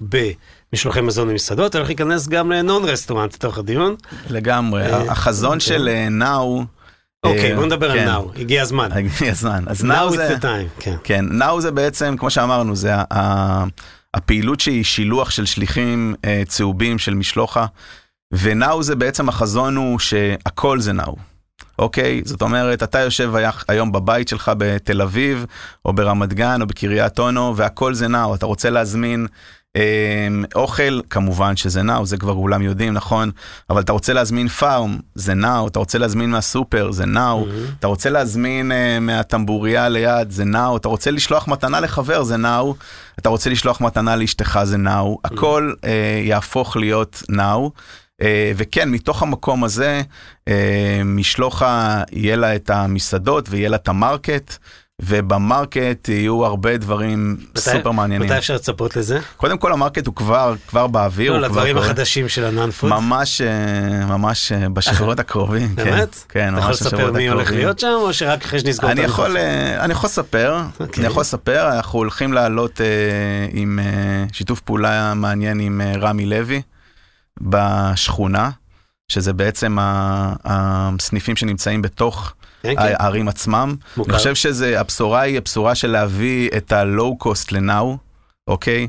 במשלוחי מזון ממסעדות, אתה הולך להיכנס גם ל non-restaurant לתוך הדיון. לגמרי, אה, החזון. של אה, now. אוקיי, בוא נדבר על כן. now, הגיע הזמן. הגיע הזמן. אז now זה... כן. כן, now זה בעצם, כמו שאמרנו, זה הפעילות שהיא שילוח של שליחים אה, צהובים של משלוחה, ונאו זה בעצם החזון הוא שהכל זה נאו. אוקיי? זאת אומרת, אתה יושב היום בבית שלך בתל אביב, או ברמת גן, או בקריית אונו, והכל זה נאו. אתה רוצה להזמין אוכל, כמובן שזה נאו, זה כבר כולם יודעים, נכון? אבל אתה רוצה להזמין פארם, זה נאו. אתה רוצה להזמין מהסופר, זה נאו. אתה רוצה להזמין uh, מהטמבוריה ליד, זה נאו. אתה רוצה לשלוח מתנה לחבר, זה נאו. אתה רוצה לשלוח מתנה לאשתך, זה now. הכל אה, יהפוך להיות now. אה, וכן, מתוך המקום הזה, אה, משלוחה יהיה לה את המסעדות ויהיה לה את ה market. וב market יהיו הרבה דברים מתי- סופר מעניינים. מתי אפשר לצפות לזה? קודם כל ה market הוא כבר, כבר באוויר, לא, כבר לדברים קורה. החדשים של ה non-food. ממש, אה, ממש אה, בשבועות (laughs) הקרובים. כן. באמת? כן, אתה יכול ממש לספר בשבועות מי הולך הקרובים. להיות שם, או שרק אחרי שנסגור את המיקרופון? אה, אני יכול לספר, אוקיי. אני יכול לספר, אנחנו הולכים לעלות עם שיתוף פעולה מעניין עם רמי לוי בשכונה, שזה בעצם הסניפים שנמצאים בתוך כן, כן, הערים עצמם. מוכר. אני חושב שזה, הבשורה היא הבשורה של להביא את ה-low cost לנאו, אוקיי?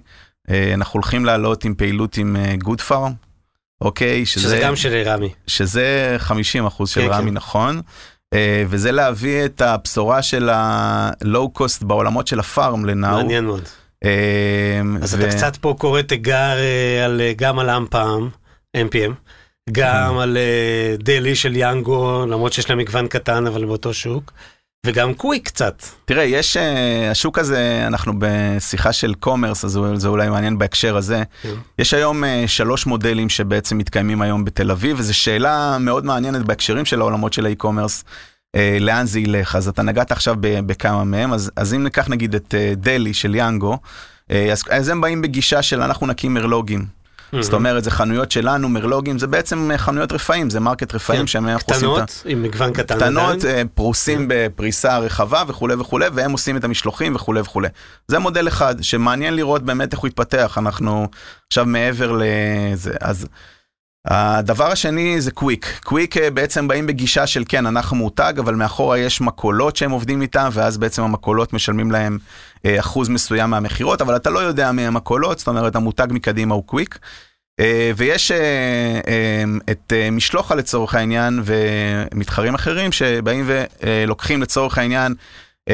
אה, אנחנו הולכים לעלות עם פעילות עם גוד פארם, אוקיי? שזה גם של רמי. שזה 50 אחוז של כן, רמי כן. נכון, אה, וזה להביא את הבשורה של ה-low cost בעולמות של הפארם לנאו. מעניין מאוד. אה, אז ו- אתה קצת פה קורא תיגר אה, על, אה, גם על AM:PM, AM:PM, גם. על אה, Deli של Yango, למרות שיש להם מגוון קטן, אבל באותו שוק, וגם קוויק קצת. תראה, יש, אה, השוק הזה, אנחנו בשיחה של commerce, אז זה אולי מעניין בהקשר הזה. כן. יש היום אה, שלוש מודלים שבעצם מתקיימים היום בתל אביב, וזו שאלה מאוד מעניינת בהקשרים של העולמות של ה e-commerce. אה, לאן זה ילך? אז אתה נגעת עכשיו ב- בכמה מהם, אז, אז אם ניקח נגיד את אה, Deli של Yango, אה, אז, אז הם באים בגישה של אנחנו נקים מרלוגים. זאת אומרת, זה חנויות שלנו, מרלוגים, זה בעצם אה, חנויות רפאים, זה market רפאים כן. שהם אנחנו עושים את ה... קטנות, עם מגוון קטן קטנות, עדיין. אה, פרוסים בפריסה רחבה וכולי וכולי, והם עושים את המשלוחים וכולי וכולי. זה מודל אחד, שמעניין לראות באמת איך הוא יתפתח, אנחנו עכשיו מעבר לזה, אז... הדבר השני זה קוויק. קוויק אה, בעצם באים בגישה של כן, אנחנו מותג, אבל מאחורה יש מכולות שהם עובדים איתם, ואז בעצם המכולות משלמים להם אה, אחוז מסוים מהמכירות, אבל אתה לא יודע מי המכולות, זאת אומרת המותג מקדימה הוא קוויק. אה, ויש את משלוחה לצורך העניין ומתחרים אחרים שבאים ולוקחים לצורך העניין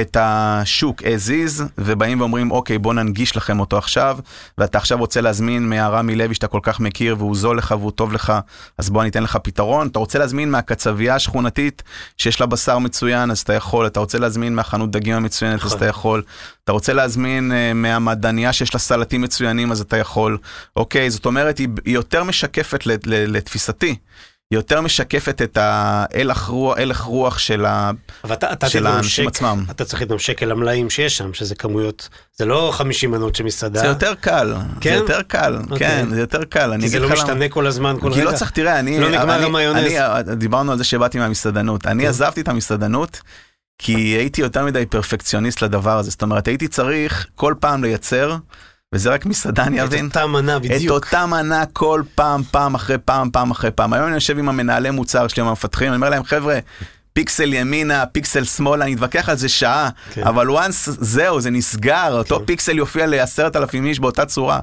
את השוק as is ובאים ואומרים אוקיי בוא ננגיש לכם אותו עכשיו ואתה עכשיו רוצה להזמין מהרמי לוי שאתה כל כך מכיר והוא זול לך והוא טוב לך אז בוא אני אתן לך פתרון אתה רוצה להזמין מהקצבייה השכונתית שיש לה בשר מצוין אז אתה יכול אתה רוצה להזמין מהחנות דגים המצוינת אז נכון. אתה יכול אתה רוצה להזמין uh, שיש לה סלטים מצוינים אז אתה יכול אוקיי זאת אומרת היא, היא יותר משקפת לתפיסתי. יותר משקפת את ההלך רוח, הלך רוח של, ה, אתה, אתה של האנשים תתממשק, עצמם. אתה צריך להתממשק אל המלאים שיש שם, שזה כמויות, זה לא 50 מנות של מסעדה. זה יותר קל, כן? זה יותר קל, אוקיי. כן, זה יותר קל. אני כי זה לא למה. משתנה כל הזמן, כל כי רגע. לא צריך, תראה, אני... לא נגמר אני- המיונז. דיברנו על זה שבאתי מהמסעדנות. אני כן. עזבתי את המסעדנות, כי הייתי יותר מדי פרפקציוניסט לדבר הזה. זאת אומרת, הייתי צריך כל פעם לייצר, וזה רק מסעדן את יבין. אותה מנה את בדיוק. אותה מנה כל פעם, פעם אחרי פעם, פעם אחרי פעם. היום אני יושב עם המנהלי מוצר שלי, עם המפתחים, אני אומר להם, חבר'ה, פיקסל ימינה, פיקסל שמאלה, אני אתווכח על זה שעה, כן. אבל once זהו, זה נסגר, אותו כן. פיקסל יופיע לעשרת אלפים איש באותה צורה.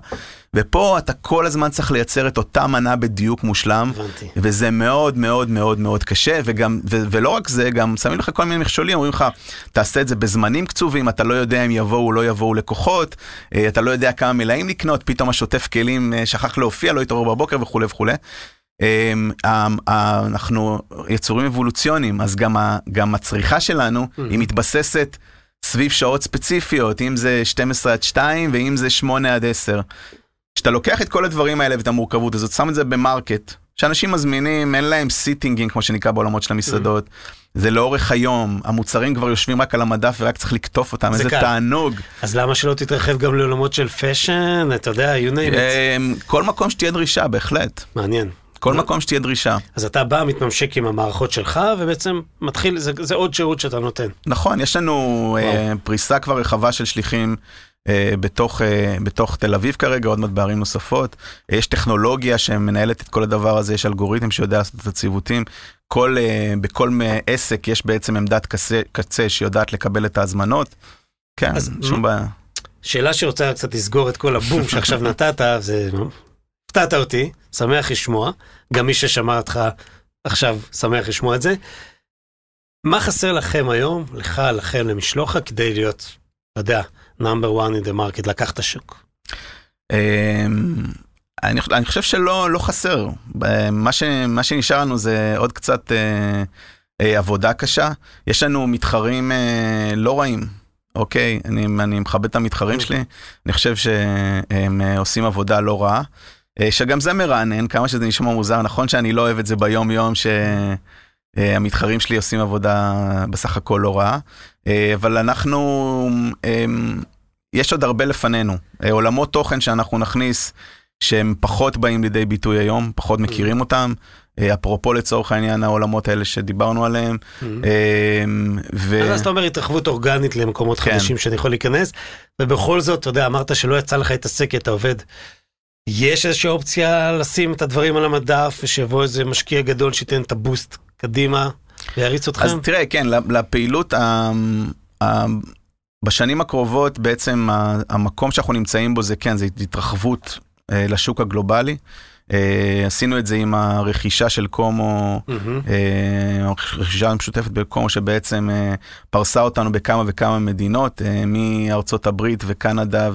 ופה אתה כל הזמן צריך לייצר את אותה מנה בדיוק מושלם. הבנתי. וזה מאוד מאוד מאוד מאוד קשה, וגם, ו- ולא רק זה, גם שמים לך כל מיני מכשולים, אומרים לך, תעשה את זה בזמנים קצובים, אתה לא יודע אם יבואו או לא יבואו לקוחות, אה, אתה לא יודע כמה מלאים לקנות, פתאום השוטף כלים אה, שכח להופיע, לא התעורר בבוקר וכולי וכולי. אה, אה, אה, אנחנו יצורים אבולוציוניים, אז גם, ה- גם הצריכה שלנו היא מתבססת סביב שעות ספציפיות, אם זה 12 עד 2 ואם זה 8 עד 10. כשאתה לוקח את כל הדברים האלה ואת המורכבות הזאת, שם את זה במרקט, שאנשים מזמינים, אין להם סיטינגים כמו שנקרא בעולמות של המסעדות, זה לאורך היום, המוצרים כבר יושבים רק על המדף ורק צריך לקטוף אותם, זה איזה קל. תענוג. אז למה שלא תתרחב גם לעולמות של fashion, אתה יודע, you name it. אמ, כל מקום שתהיה דרישה, בהחלט. מעניין. כל מקום שתהיה דרישה. אז אתה בא, מתממשק עם המערכות שלך, ובעצם מתחיל, זה, זה עוד שירות שאתה נותן. נכון, יש לנו אה, פריסה כבר רחבה של שליחים. אה, בתוך, אה, בתוך תל אביב כרגע, עוד מעט בערים נוספות. אה, יש טכנולוגיה שמנהלת את כל הדבר הזה, יש אלגוריתם שיודע לעשות את הציוותים. כל, בכל עסק יש בעצם עמדת קצה, קצה שיודעת לקבל את ההזמנות. כן, אז שום בעיה. שאלה שרוצה קצת לסגור את כל הבום שעכשיו (laughs) נתת, זה... הפתעת אותי, שמח לשמוע. גם מי ששמע אותך עכשיו שמח לשמוע את זה. מה חסר לכם היום, לך, לכם, למשלוחה, כדי להיות, אתה יודע, number one in the market, לקח את השוק? אמ, אני, אני חושב שלא לא חסר. ב- מה, ש, מה שנשאר לנו זה עוד קצת אה, אה, עבודה קשה. יש לנו מתחרים אה, לא רעים, אוקיי? אני, אני מכבד את המתחרים שלי, אני חושב שהם אה, עושים עבודה לא רעה. אה, שגם זה מרענן, כמה שזה נשמע מוזר, נכון שאני לא אוהב את זה ביום יום שהמתחרים שלי עושים עבודה בסך הכל לא רעה, אה, אבל אנחנו, אה, יש עוד הרבה לפנינו. אה, עולמות תוכן שאנחנו נכניס, שהם פחות באים לידי ביטוי היום, פחות מכירים אותם. אה, אפרופו לצורך העניין העולמות האלה שדיברנו עליהם. אה, ו... אז אתה אומר התרחבות אורגנית למקומות כן. חדשים שאני יכול להיכנס, ובכל זאת, אתה יודע, אמרת שלא יצא לך להתעסק כי אתה עובד. יש איזושהי אופציה לשים את הדברים על המדף, ושיבוא איזה משקיע גדול שייתן את הבוסט קדימה, ויריץ אתכם? אז תראה, כן, לפעילות, ה- ה- בשנים הקרובות בעצם ה- המקום שאנחנו נמצאים בו זה כן, זה התרחבות אה, לשוק הגלובלי. אה, עשינו את זה עם הרכישה של קומו, מהמם. אה, הרכישה המשותפת בקומו שבעצם אה, פרסה אותנו בכמה וכמה מדינות, אה, מארצות הברית וקנדה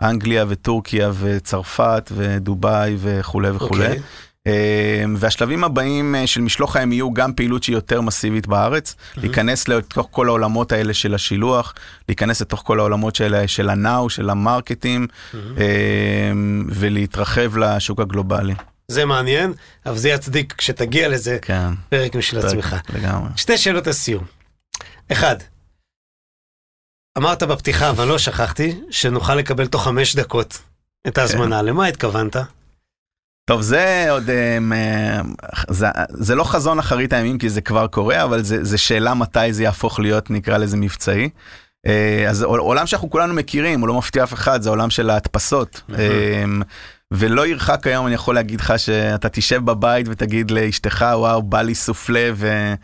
ואנגליה וטורקיה וצרפת ודובאי וכולי וכולי. אוקיי. אה, והשלבים הבאים אה, של משלוח הם יהיו גם פעילות שהיא יותר מסיבית בארץ, להיכנס לתוך כל העולמות האלה של השילוח, להיכנס לתוך כל העולמות של, של הנאו, של המרקטים, אה, ולהתרחב לשוק הגלובלי. זה מעניין, אבל זה יצדיק כשתגיע לזה כן. פרק משל עצמך. לגמרי. שתי שאלות לסיום. אחד, אמרת בפתיחה, אבל לא שכחתי, שנוכל לקבל תוך חמש דקות את ההזמנה. למה התכוונת? טוב, זה עוד, אה, זה, זה לא חזון אחרית הימים כי זה כבר קורה, אבל זה, זה שאלה מתי זה יהפוך להיות, נקרא לזה מבצעי. אה, אז עול- עולם שאנחנו כולנו מכירים, הוא לא מפתיע אף אחד, זה העולם של ההדפסות. אמ, ולא ירחק היום, אני יכול להגיד לך שאתה תשב בבית ותגיד לאשתך, וואו, בא לי סופלה ו...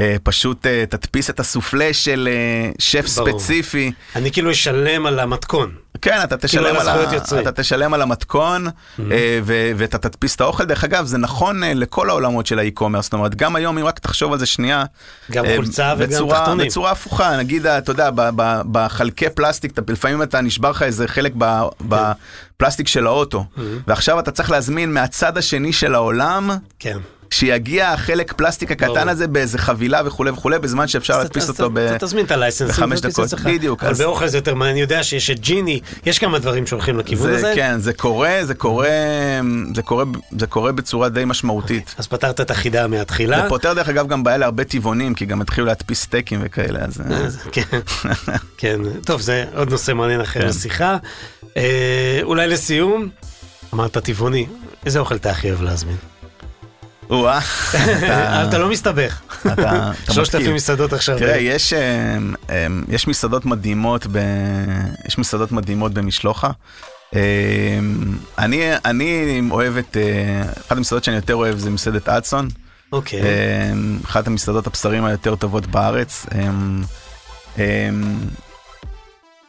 אה, פשוט אה, תדפיס את הסופלה של אה, שף ברור. ספציפי. אני כאילו אשלם על המתכון. כן, אתה תשלם, על על, ה... אתה תשלם על המתכון אה, ו... ואתה תדפיס את האוכל. דרך אגב, זה נכון אה, לכל העולמות של האי-קומרס. זאת אומרת, גם היום, אם רק תחשוב על זה שנייה, גם אה, חולצה וגם בצורה, תחתונים. בצורה הפוכה, נגיד, אתה יודע, ב- ב- בחלקי פלסטיק, אתה- לפעמים אתה נשבר לך איזה חלק ב- בפלסטיק של האוטו, ועכשיו אתה צריך להזמין מהצד השני של העולם כן. שיגיע החלק פלסטיק הקטן. הזה באיזה חבילה וכולי וכולי, בזמן שאפשר להדפיס אותו. בחמש דקות. בדיוק, אבל אז- באוכל זה יותר מעניין, אני יודע שיש את ג'יני, יש כמה דברים שהולכים לכיוון זה, הזה. כן, זה קורה, זה קורה, זה קורה, זה קורה בצורה די משמעותית. אז פתרת את החידה מהתחילה. זה פותר דרך אגב גם בעיה להרבה טבעונים, כי גם התחילו להדפיס סטייקים וכאלה, אז... אה, אז, כן, כן, טוב, זה עוד נושא מעניין אחר כן. לשיחה. אה, אולי לסיום, אמרת טבעוני, איזה אוכל אתה הכי אוהב להזמין? או-אה, (laughs) אתה לא מסתבך. אתה (laughs) שלושת אלפים. מסעדות עכשיו. תראה, יש, אמ, אמ, מסעדות מדהימות. יש מסעדות מדהימות במשלוחה. אמ, אני, אני אוהב את, אה, אחת המסעדות שאני יותר אוהב זה מסעדת אדסון. אוקיי. אחת המסעדות הבשרים היותר טובות בארץ.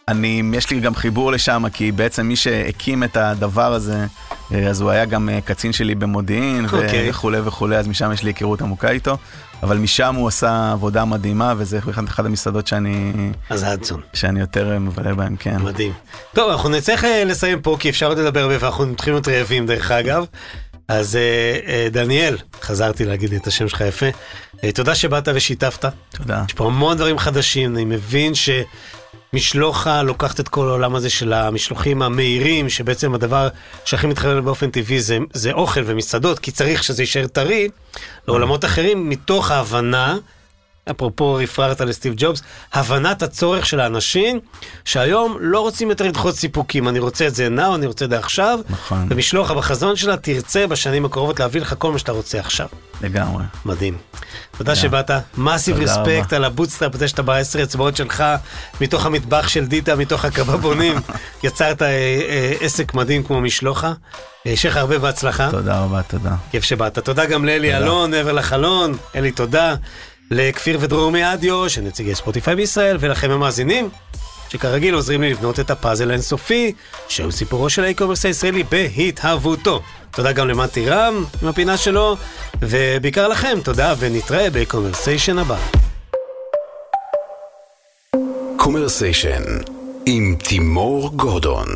אני, יש לי גם חיבור לשם, כי בעצם מי שהקים את הדבר הזה, אה, אז הוא היה גם אה, קצין שלי במודיעין, ו- אוקיי. וכולי וכולי, אז משם יש לי היכרות עמוקה איתו. אבל משם הוא עשה עבודה מדהימה, וזה אחד אחד המסעדות שאני, אז האדסון, שאני יותר אה, מבלה בהן, כן. מדהים. טוב, אנחנו נצטרך לסיים פה, כי אפשר עוד לדבר הרבה, ואנחנו מתחילים להיות רעבים דרך אגב. אז אה, אה, דניאל, חזרתי להגיד את השם שלך יפה. אה, תודה שבאת ושיתפת. תודה. יש פה המון דברים חדשים, אני מבין שמשלוחה לוקחת את כל העולם הזה של המשלוחים המהירים, שבעצם הדבר שהכי מתחבר באופן טבעי זה, זה אוכל ומסעדות, כי צריך שזה יישאר טרי, לעולמות אחרים, מתוך ההבנה, אפרופו רפררת לסטיב ג'ובס, הבנת הצורך של האנשים, שהיום לא רוצים יותר לדחות סיפוקים, אני רוצה את זה now, אני רוצה את זה עכשיו, נכון. ומשלוחה בחזון שלה תרצה בשנים הקרובות להביא לך כל מה שאתה רוצה עכשיו. לגמרי. מדהים. תודה שבאת, massive respect. על ה bootstrap הזה שאתה בעשר אצבעות שלך, מתוך המטבח של דיטה, מתוך הקבבונים, (laughs) יצרת אה, אה, עסק מדהים כמו משלוחה. שיהיה לך הרבה בהצלחה, תודה רבה, תודה. כיף שבאת. תודה גם לאלי אלון, מעבר לחלון, אלי תודה. לכפיר ודרור מאדיו, שנציגי ספוטיפיי בישראל, ולכם המאזינים, שכרגיל עוזרים לי לבנות את הפאזל האינסופי, שהוא סיפורו של ה e-commerce הישראלי בהתהוותו. תודה גם למתי רם עם הפינה שלו, ובעיקר לכם, תודה, ונתראה בקומרסיישן הבא. קומרסיישן עם תימור גורדון